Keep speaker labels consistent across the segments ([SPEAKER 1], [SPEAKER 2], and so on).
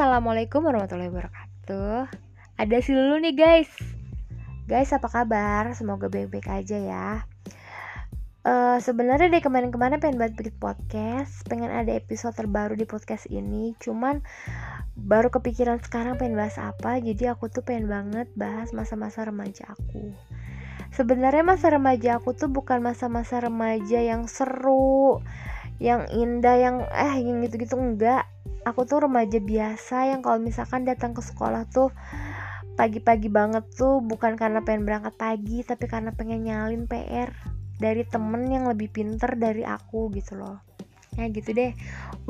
[SPEAKER 1] Assalamualaikum warahmatullahi wabarakatuh. Ada si Lulu nih guys. Guys apa kabar? Semoga baik-baik aja ya. Uh, Sebenarnya dari kemarin-kemarin pengen banget bikin podcast. Pengen ada episode terbaru di podcast ini. Cuman baru kepikiran sekarang pengen bahas apa. Jadi aku tuh pengen banget bahas masa-masa remaja aku. Sebenarnya masa remaja aku tuh bukan masa-masa remaja yang seru yang indah yang eh yang gitu-gitu. Enggak aku tuh remaja biasa yang kalau misalkan datang ke sekolah tuh pagi-pagi banget tuh bukan karena pengen berangkat pagi tapi karena pengen nyalin PR dari temen yang lebih pinter dari aku gitu loh. Ya gitu deh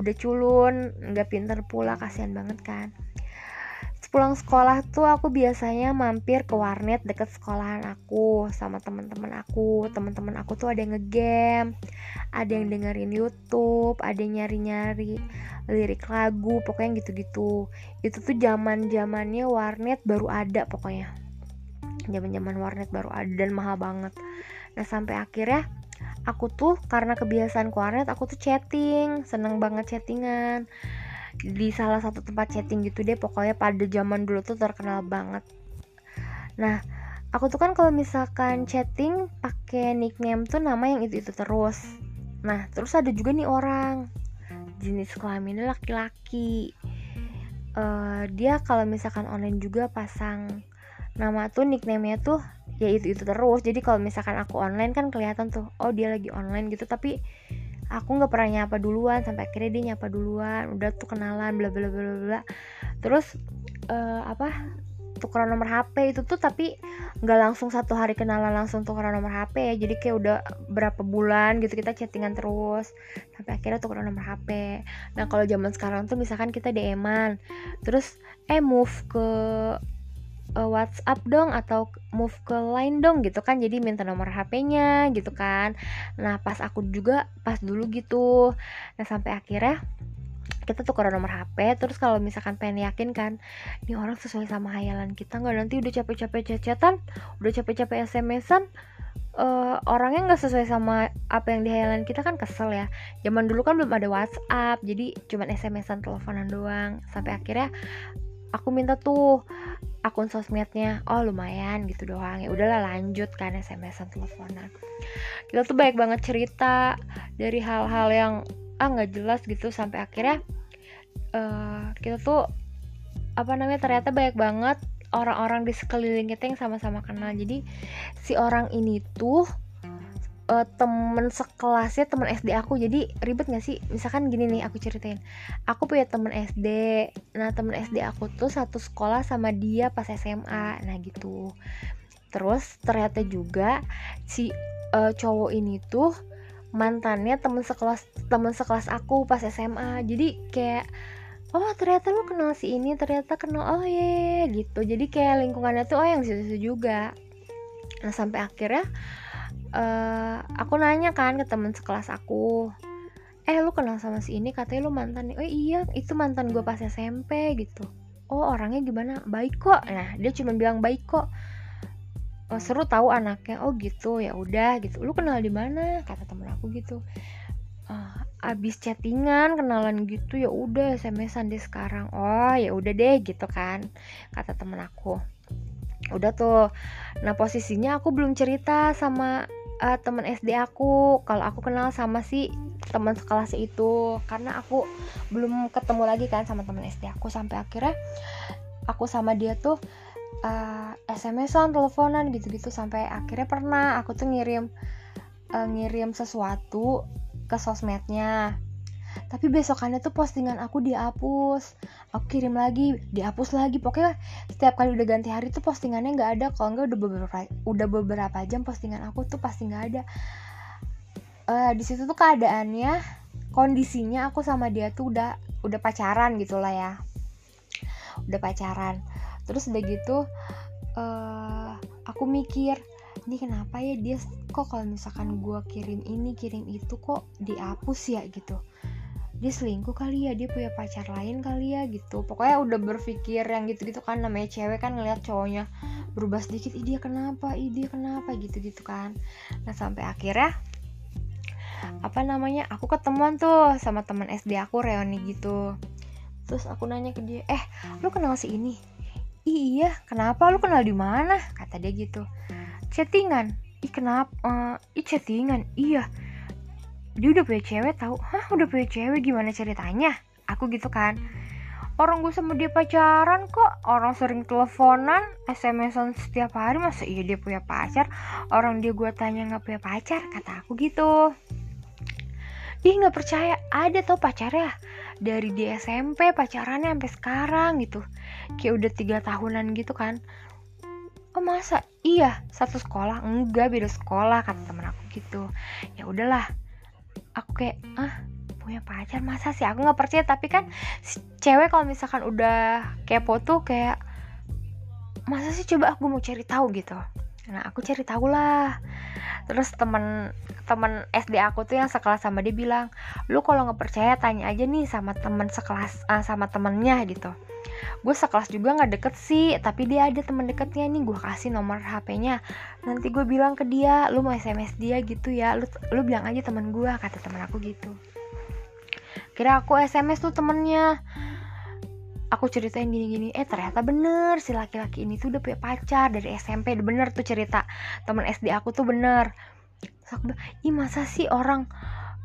[SPEAKER 1] udah culun nggak pinter pula kasihan banget kan pulang sekolah tuh aku biasanya mampir ke warnet deket sekolahan aku sama teman-teman aku. Teman-teman aku tuh ada yang ngegame ada yang dengerin YouTube ada yang nyari-nyari lirik lagu pokoknya gitu-gitu. Itu tuh zaman zamannya warnet baru ada pokoknya. Zaman zaman warnet baru ada dan mahal banget. Nah sampai akhirnya aku tuh karena kebiasaan ke warnet aku tuh chatting seneng banget chattingan di salah satu tempat chatting gitu deh pokoknya pada zaman dulu tuh terkenal banget. Nah aku tuh kan kalau misalkan chatting pakai nickname tuh nama yang itu itu terus. Nah terus ada juga nih orang jenis kelaminnya laki-laki. Uh, dia kalau misalkan online juga pasang nama tuh nicknamenya tuh ya itu itu terus. Jadi kalau misalkan aku online kan kelihatan tuh oh dia lagi online gitu. Tapi aku nggak pernah nyapa duluan sampai akhirnya dia nyapa duluan udah tuh kenalan bla bla bla bla terus uh, apa tukeran nomor HP itu tuh tapi nggak langsung satu hari kenalan langsung tukeran nomor HP ya. Jadi kayak udah berapa bulan gitu kita chattingan terus sampai akhirnya tukeran nomor HP nah kalau zaman sekarang tuh misalkan kita DM-an terus eh move ke uh, WhatsApp dong atau move ke line dong gitu kan. Jadi minta nomor HP-nya gitu kan. Nah pas aku juga pas dulu gitu. Nah sampai akhirnya kita tukeran nomor HP terus kalau misalkan pengen yakin kan ini orang sesuai sama hayalan kita nggak? Nanti udah capek-capek cecetan udah capek-capek SMS-an uh, orangnya nggak sesuai sama apa yang dihayalan kita kan kesel ya. Zaman dulu kan belum ada WhatsApp jadi cuman SMS-an teleponan doang. Sampai akhirnya aku minta tuh akun sosmednya. Oh lumayan gitu doang. Ya udahlah lanjut kan SMS-an teleponan kita tuh baik banget cerita dari hal-hal yang ah nggak jelas gitu sampai akhirnya uh, kita tuh apa namanya ternyata banyak banget orang-orang di sekeliling kita yang sama-sama kenal. Jadi si orang ini tuh uh, temen sekelasnya temen SD aku. Jadi ribet gak sih? Misalkan gini nih aku ceritain. Aku punya temen SD nah temen SD aku tuh satu sekolah sama dia pas SMA nah gitu. Terus ternyata juga si uh, cowok ini tuh mantannya temen sekelas temen sekelas aku pas SMA jadi kayak oh ternyata lu kenal si ini ternyata kenal oh ye yeah, gitu. Jadi kayak lingkungannya tuh oh yang situ-situ juga. Nah sampai akhirnya uh, aku nanya kan ke temen sekelas aku eh lu kenal sama si ini? Katanya lu mantan oh iya itu mantan gue pas SMP gitu. Oh orangnya gimana? Baik kok. Nah dia cuma bilang baik kok. Oh, seru tahu anaknya. Oh gitu ya udah gitu. Lu kenal di mana? kata temen aku gitu. Uh, abis chattingan kenalan gitu ya udah smsan deh sekarang. Oh ya udah deh gitu kan kata temen aku. Udah tuh nah posisinya aku belum cerita sama uh, teman SD aku. Kalau aku kenal sama si teman sekelas itu. Karena aku belum ketemu lagi kan sama teman SD aku sampai akhirnya aku sama dia tuh uh, SMS-an, teleponan gitu-gitu. Sampai akhirnya pernah aku tuh ngirim uh, ngirim sesuatu ke sosmednya tapi besokannya tuh postingan aku dihapus. Aku kirim lagi dihapus lagi. Pokoknya setiap kali udah ganti hari tuh postingannya nggak ada. Kalau nggak udah beberapa udah beberapa jam postingan aku tuh pasti nggak ada. Uh, di situ tuh keadaannya kondisinya aku sama dia tuh udah udah pacaran gitulah ya. Udah pacaran. Terus udah gitu uh, aku mikir ini kenapa ya dia kok kalau misalkan gue kirim ini kirim itu kok dihapus ya? gitu dia selingkuh kali ya dia punya pacar lain kali ya gitu. Pokoknya udah berpikir yang gitu-gitu kan namanya cewek kan ngeliat cowoknya berubah sedikit ih kenapa? Ih kenapa? gitu-gitu kan. Nah sampai akhirnya apa namanya aku ketemuan tuh sama teman SD aku reuni gitu. Terus aku nanya ke dia eh lu kenal si ini? Iya kenapa? Lu kenal di mana? Kata dia gitu. Chattingan? Ih kenapa uh, ih chattingan? Iya dia udah punya cewek tahu hah udah punya cewek? Gimana ceritanya? Aku gitu kan. Orang gue sama dia pacaran kok. Orang sering teleponan smsan setiap hari. Masa iya dia punya pacar? Orang dia gue tanya nggak punya pacar kata aku gitu. Ih nggak percaya. Ada tau pacarnya dari di SMP pacarannya sampai sekarang gitu. Kayak udah tiga tahunan gitu kan. Oh masa iya? Satu sekolah? Enggak beda sekolah kata temen aku gitu. Ya udahlah aku kayak ah punya pacar masa sih? Aku nggak percaya tapi kan si cewek kalau misalkan udah kepo tuh kayak masa sih coba aku mau cari tahu? gitu nah aku cari tahu lah terus temen temen SD aku tuh yang sekelas sama dia bilang lu kalau nggak percaya tanya aja nih sama temen sekelas uh, sama temennya gitu. Gue sekelas juga nggak deket sih tapi dia ada temen deketnya nih gue kasih nomor HP-nya nanti gue bilang ke dia lu mau SMS dia gitu ya lu lu bilang aja temen gue kata temen aku gitu. Kira aku SMS tuh temennya aku ceritain gini-gini eh ternyata bener si laki-laki ini tuh udah punya pacar dari SMP bener tuh cerita temen SD aku tuh bener. Terus aku bilang ih masa sih orang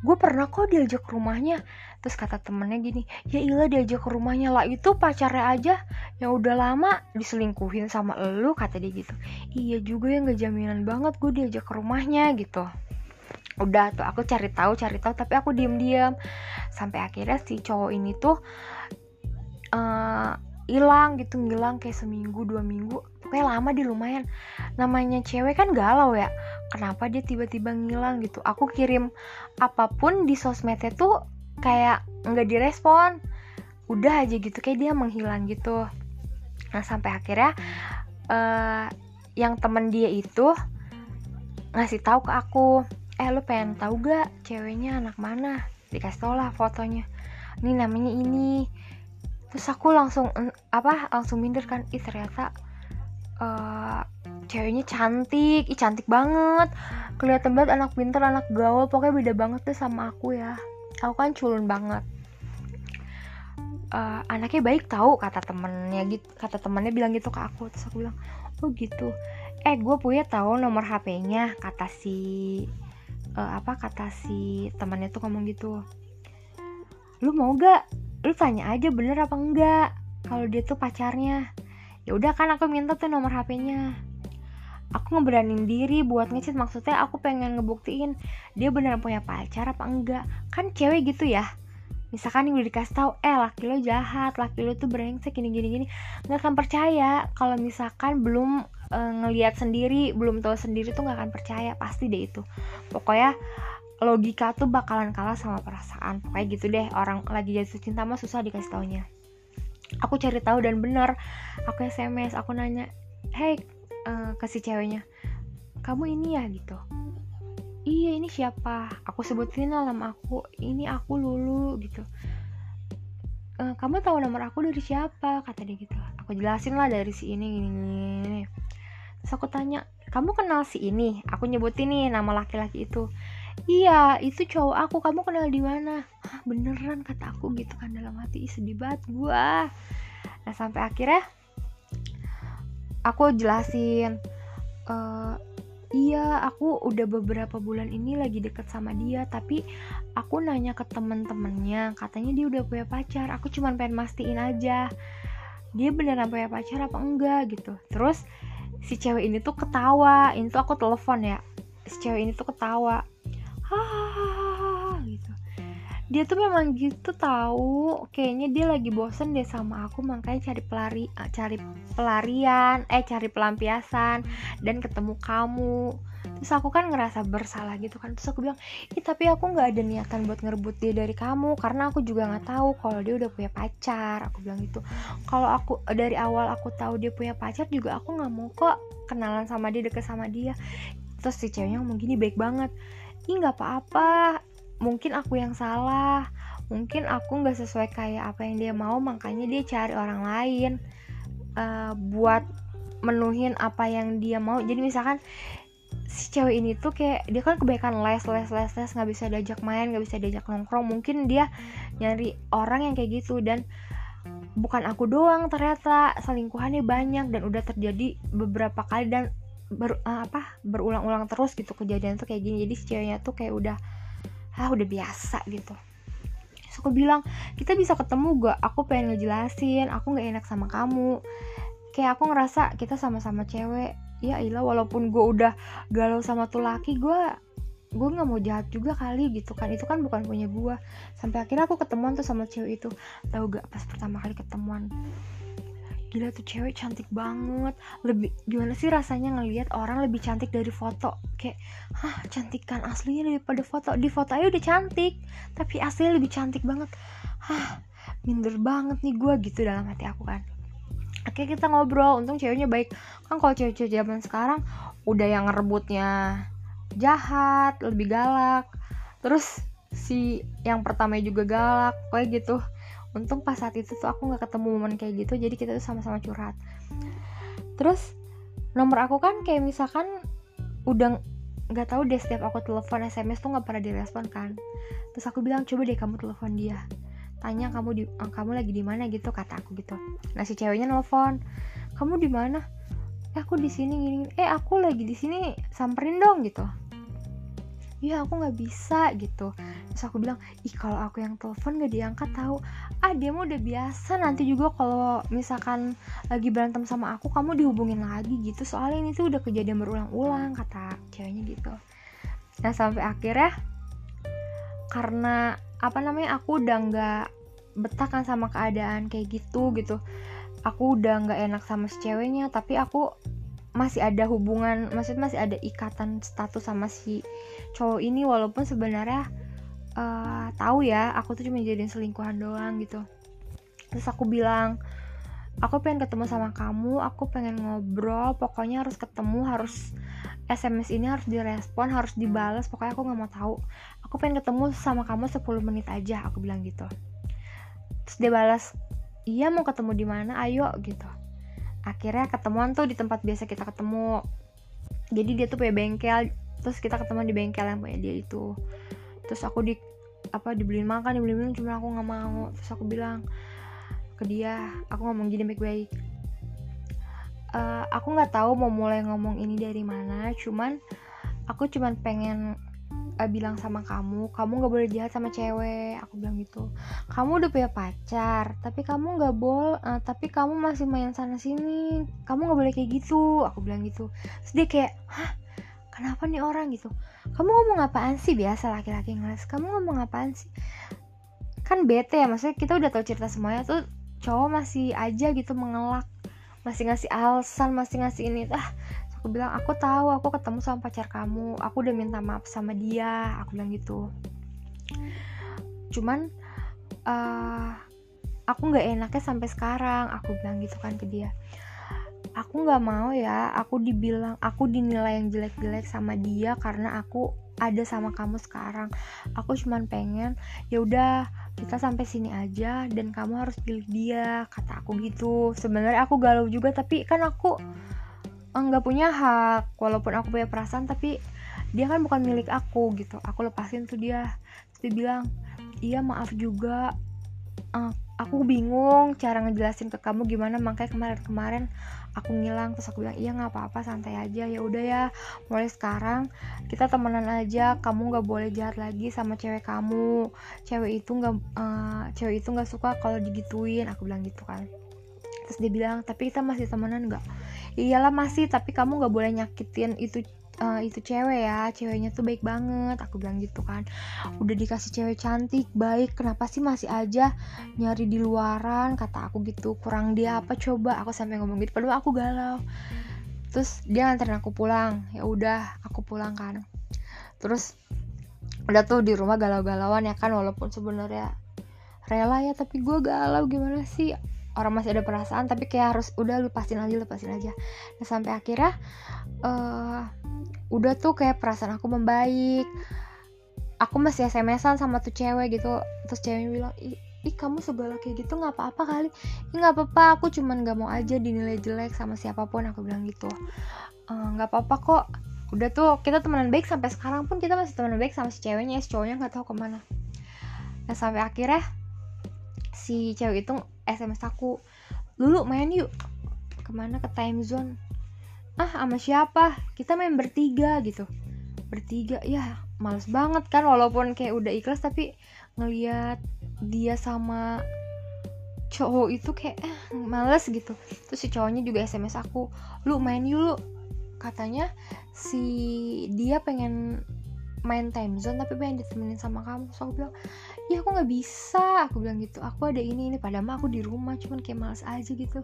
[SPEAKER 1] gue pernah kok diajak ke rumahnya? Terus kata temennya gini ya ilah diajak ke rumahnya lah itu pacarnya aja. Yang udah lama diselingkuhin sama elu kata dia gitu. Iya juga ya nggak jaminan banget gue diajak ke rumahnya gitu. Udah tuh aku cari tahu cari tahu tapi aku diem diem sampai akhirnya si cowok ini tuh hilang uh, gitu ngilang kayak seminggu dua minggu. Pokoknya lama dia lumayan. Namanya cewek kan galau ya. Kenapa dia tiba-tiba ngilang gitu? Aku kirim apa pun di sosmednya tuh kayak nggak direspon. Udah aja gitu kayak dia menghilang gitu. Nah sampai akhirnya uh, yang temen dia itu ngasih tahu ke aku eh lu pengen tahu gak ceweknya anak mana? Dikasih tau lah fotonya. Ini namanya ini terus aku langsung apa langsung minder kan ih ternyata uh, ceweknya cantik ih cantik banget. Kelihatan banget anak pinter anak gaul pokoknya beda banget deh sama aku ya. Aku kan culun banget. Uh, anaknya baik tahu kata temennya gitu kata temennya bilang gitu ke aku. Terus aku bilang oh gitu. Eh gue punya tahu nomor HP-nya kata si uh, apa kata si temannya tuh ngomong gitu. Lu mau gak lu tanya aja bener apa enggak kalau dia tuh pacarnya. Ya udah kan aku minta tuh nomor HP-nya aku ngeberanin diri buat ngechat maksudnya aku pengen ngebuktiin dia beneran punya pacar apa enggak. Kan cewek gitu ya. Misalkan udah dikasih tahu eh laki lo jahat laki lo tuh brengsek gini gini gini. Nggak akan percaya. Kalau misalkan belum e, ngelihat sendiri belum tahu sendiri tuh nggak akan percaya. Pasti deh itu. Pokoknya logika tuh bakalan kalah sama perasaan. Pokoknya gitu deh orang lagi jatuh cinta mah susah dikasih taunya. Aku cari tahu dan bener aku sms aku nanya hey uh, ke ceweknya kamu ini ya? Gitu. Iya ini siapa? Aku sebutin lah nama aku. Ini aku lulu. Gitu. E, kamu tahu nomor aku dari siapa? Kata dia gitu. Aku jelasin lah dari si ini gini, gini. terus aku tanya kamu kenal si ini? Aku nyebutin nih nama laki-laki itu iya itu cowok aku. Kamu kenal di mana? Hah, beneran kata aku gitu kan. Dalam hati sedih banget gua. Nah sampai akhirnya aku jelasin e, iya aku udah beberapa bulan ini lagi deket sama dia tapi aku nanya ke temen-temennya. Katanya dia udah punya pacar. Aku cuma pengen mastiin aja. Dia beneran punya pacar apa enggak? Gitu. Terus si cewek ini tuh ketawa. Ini tuh aku telepon ya. Si cewek ini tuh ketawa hahaha gitu. Dia tuh memang gitu tahu kayaknya dia lagi bosen deh sama aku makanya cari pelari eh, cari pelarian eh cari pelampiasan dan ketemu kamu. Terus aku kan ngerasa bersalah gitu kan. Terus aku bilang ih tapi aku nggak ada niatan buat ngerebut dia dari kamu karena aku juga nggak tahu kalau dia udah punya pacar. Aku bilang gitu. Kalau aku dari awal aku tahu dia punya pacar juga aku nggak mau kok kenalan sama dia deket sama dia. Terus si ceweknya ngomong gini baik banget ih nggak apa-apa. Mungkin aku yang salah. Mungkin aku nggak sesuai kayak apa yang dia mau makanya dia cari orang lain uh, buat menuhin apa yang dia mau. Jadi misalkan si cewek ini tuh kayak dia kan kebaikan les les les les nggak bisa diajak main nggak bisa diajak nongkrong. Mungkin dia nyari orang yang kayak gitu dan bukan aku doang ternyata. Selingkuhannya banyak dan udah terjadi beberapa kali dan ber, uh, apa berulang-ulang terus gitu kejadian tuh kayak gini. Jadi si ceweknya tuh kayak udah ah udah biasa gitu. Terus aku bilang kita bisa ketemu gak? Aku pengen ngejelasin. Aku nggak enak sama kamu. Kayak aku ngerasa kita sama-sama cewek. Ya ilah walaupun gue udah galau sama tuh laki gue gue nggak mau jahat juga kali gitu kan. Itu kan bukan punya gue sampai akhirnya aku ketemuan tuh sama cewek itu. Tahu gak pas pertama kali ketemuan gila tuh cewek cantik banget. Lebih gimana sih rasanya ngelihat orang lebih cantik dari foto? Kayak hah cantikan aslinya daripada foto. Di foto aja udah cantik tapi aslinya lebih cantik banget. Hah minder banget nih gue gitu dalam hati aku kan. Akhirnya kita ngobrol. Untung ceweknya baik. Kan kalau cewek-cewek zaman sekarang udah yang ngerebutnya jahat lebih galak. Terus si yang pertama juga galak kayak gitu untung pas saat itu tuh aku nggak ketemu momen kayak gitu jadi kita tuh sama-sama curhat. Terus nomor aku kan kayak misalkan udah nggak tahu deh setiap aku telepon sms tuh nggak pernah direspon kan. Terus aku bilang coba deh kamu telepon dia. Tanya kamu di eh, kamu lagi di mana? gitu kata aku gitu. Nah si ceweknya nelfon kamu di mana? Eh, aku di sini gini. Eh aku lagi di sini samperin dong gitu ya aku nggak bisa gitu. Terus aku bilang ih kalau aku yang telepon gak diangkat tahu ah dia mah udah biasa. Nanti juga kalau misalkan lagi berantem sama aku kamu dihubungin lagi gitu. Soalnya ini tuh udah kejadian berulang-ulang kata ceweknya gitu. Nah sampai akhirnya karena apa namanya aku udah nggak betah kan sama keadaan kayak gitu gitu. Aku udah nggak enak sama si ceweknya tapi aku masih ada hubungan maksudnya masih ada ikatan status sama si cowok ini walaupun sebenarnya uh, tahu ya aku tuh cuma jadiin selingkuhan doang gitu. Terus aku bilang aku pengen ketemu sama kamu aku pengen ngobrol pokoknya harus ketemu harus SMS ini harus direspon harus dibalas pokoknya aku nggak mau tahu. Aku pengen ketemu sama kamu 10 menit aja aku bilang gitu. Terus dia balas iya mau ketemu di mana? Ayo gitu akhirnya ketemuan tuh di tempat biasa kita ketemu. Jadi dia tuh punya bengkel terus kita ketemu di bengkel yang punya dia itu. Terus aku di apa dibeliin makan dibeliin minum cuma aku nggak mau. Terus aku bilang ke dia aku ngomong gini baik-baik uh, aku nggak tahu mau mulai ngomong ini dari mana cuman aku cuman pengen uh, bilang sama kamu kamu nggak boleh jahat sama cewek. Aku bilang gitu. Kamu udah punya pacar tapi kamu nggak boleh uh, tapi kamu masih main sana sini. Kamu nggak boleh kayak gitu. Aku bilang gitu. Terus dia kayak hah? Kenapa nih orang? Gitu. Kamu ngomong apaan sih? Biasa laki-laki ngeles. Kamu ngomong apaan sih? Kan bete ya maksudnya kita udah tahu cerita semuanya tuh cowok masih aja gitu mengelak masih ngasih alasan masih ngasih ini. Ah aku bilang aku tahu aku ketemu sama pacar kamu. Aku udah minta maaf sama dia. Aku bilang gitu. Cuman uh, aku nggak enaknya sampai sekarang. Aku bilang gitu kan ke dia. Aku nggak mau ya aku dibilang aku dinilai yang jelek-jelek sama dia karena aku ada sama kamu sekarang. Aku cuman pengen ya udah kita sampai sini aja dan kamu harus pilih dia kata aku gitu. Sebenarnya aku galau juga tapi kan aku nggak punya hak walaupun aku punya perasaan tapi dia kan bukan milik aku gitu. Aku lepasin tuh dia. Terus bilang iya maaf juga. Uh, aku bingung cara ngejelasin ke kamu gimana. Makanya kemarin-kemarin aku ngilang terus aku bilang iya nggak apa-apa santai aja. Ya udah ya mulai sekarang kita temenan aja. Kamu nggak boleh jahat lagi sama cewek kamu. Cewek itu nggak uh, cewek itu nggak suka kalau digituin. Aku bilang gitu kan terus dia bilang tapi kita masih temenan nggak? Iyalah masih tapi kamu nggak boleh nyakitin itu uh, itu cewek ya. Ceweknya tuh baik banget. Aku bilang gitu kan. Udah dikasih cewek cantik baik. Kenapa sih masih aja nyari di luaran? Kata aku gitu. Kurang dia apa coba? Aku sampai ngomong gitu. Padahal aku galau. Terus dia nganterin aku pulang. Ya udah aku pulang kan. Terus udah tuh di rumah galau-galauan ya kan walaupun sebenarnya rela ya tapi gue galau. Gimana sih orang masih ada perasaan tapi kayak harus udah lepasin aja lepasin aja. Nah sampai akhirnya uh, udah tuh kayak perasaan aku membaik. Aku masih smsan sama tuh cewek gitu. Terus ceweknya bilang ih, ih kamu segala kayak gitu nggak apa-apa kali. Ih nggak apa-apa aku cuman nggak mau aja dinilai jelek sama siapa pun aku bilang gitu. Eh, nggak uh, apa-apa kok. Udah tuh kita temenan baik sampai sekarang pun kita masih temenan baik sama si ceweknya si cowoknya nggak tahu ke mana. Nah sampai akhirnya si cewek itu sms aku dulu main yuk. Ke mana? Ke time zone. Ah sama siapa? Kita main bertiga gitu. Bertiga? Ya males banget kan walaupun kayak udah ikhlas tapi ngeliat dia sama cowok itu kayak eh, males gitu. Terus si cowoknya juga sms aku lu main yuk katanya si dia pengen main time zone tapi pengen ditemenin sama kamu. So aku bilang ya aku nggak bisa. Aku bilang gitu aku ada ini ini padahal aku di rumah cuman kayak males aja gitu.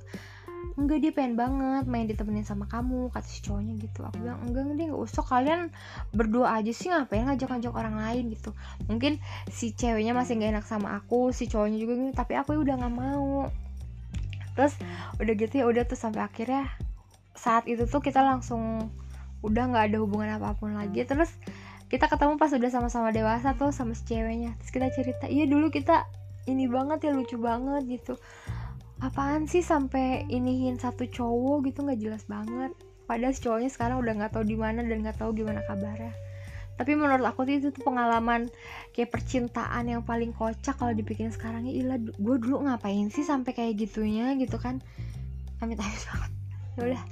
[SPEAKER 1] Enggak dia pengen banget main ditemenin sama kamu kata si cowoknya gitu. Aku bilang enggak dia nggak usah kalian berdua aja sih ngapain ngajak-ngajak orang lain gitu. Mungkin si ceweknya masih nggak enak sama aku si cowoknya juga gini tapi aku udah nggak mau. Terus udah gitu ya udah tuh sampai akhirnya saat itu tuh kita langsung udah nggak ada hubungan apa pun lagi. Terus kita ketemu pas udah sama-sama dewasa tuh sama si ceweknya. Terus kita cerita iya dulu kita ini banget ya lucu banget gitu. Apaan sih sampai iniin satu cowok gitu nggak jelas banget. Padahal si cowoknya sekarang udah nggak tahu di mana dan nggak tahu gimana kabarnya. Tapi menurut aku tuh itu tuh pengalaman kayak percintaan yang paling kocak kalau dibikin sekarang. Ya ilah gue dulu ngapain sih sampai kayak gitunya? Gitu kan. Amit amit banget. Ya udah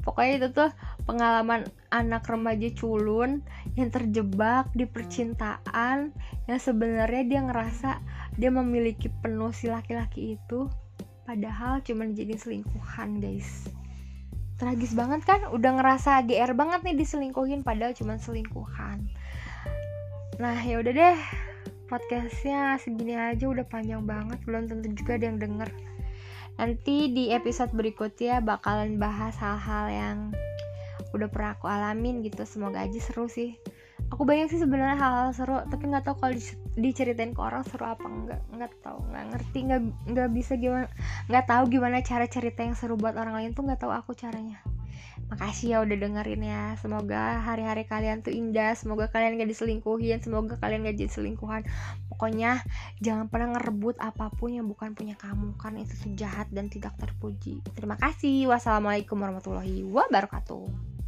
[SPEAKER 1] pokoknya itu tuh pengalaman anak remaja culun yang terjebak di percintaan yang sebenarnya dia ngerasa dia memiliki penuh si laki-laki itu padahal cuma jadi selingkuhan guys. Tragis banget kan? Udah ngerasa GR banget nih diselingkuhin padahal cuma selingkuhan. Nah ya udah deh podcastnya segini aja udah panjang banget. Belum tentu juga ada yang denger nanti di episode berikutnya bakalan bahas hal-hal yang udah pernah aku alamin gitu. Semoga aja seru sih. Aku banyak sih sebenarnya hal-hal seru tapi nggak tahu kalau diceritain ke orang seru apa nggak. Nggak tahu nggak ngerti nggak nggak bisa gimana nggak tahu gimana cara cerita yang seru buat orang lain tuh nggak tahu aku caranya makasih ya udah dengerin ya. Semoga hari-hari kalian tuh indah. Semoga kalian gak diselingkuhin. Semoga kalian gak jadi selingkuhan. Pokoknya jangan pernah ngerebut apa pun yang bukan punya kamu karena itu tuh jahat dan tidak terpuji. Terima kasih. Wassalamualaikum warahmatullahi wabarakatuh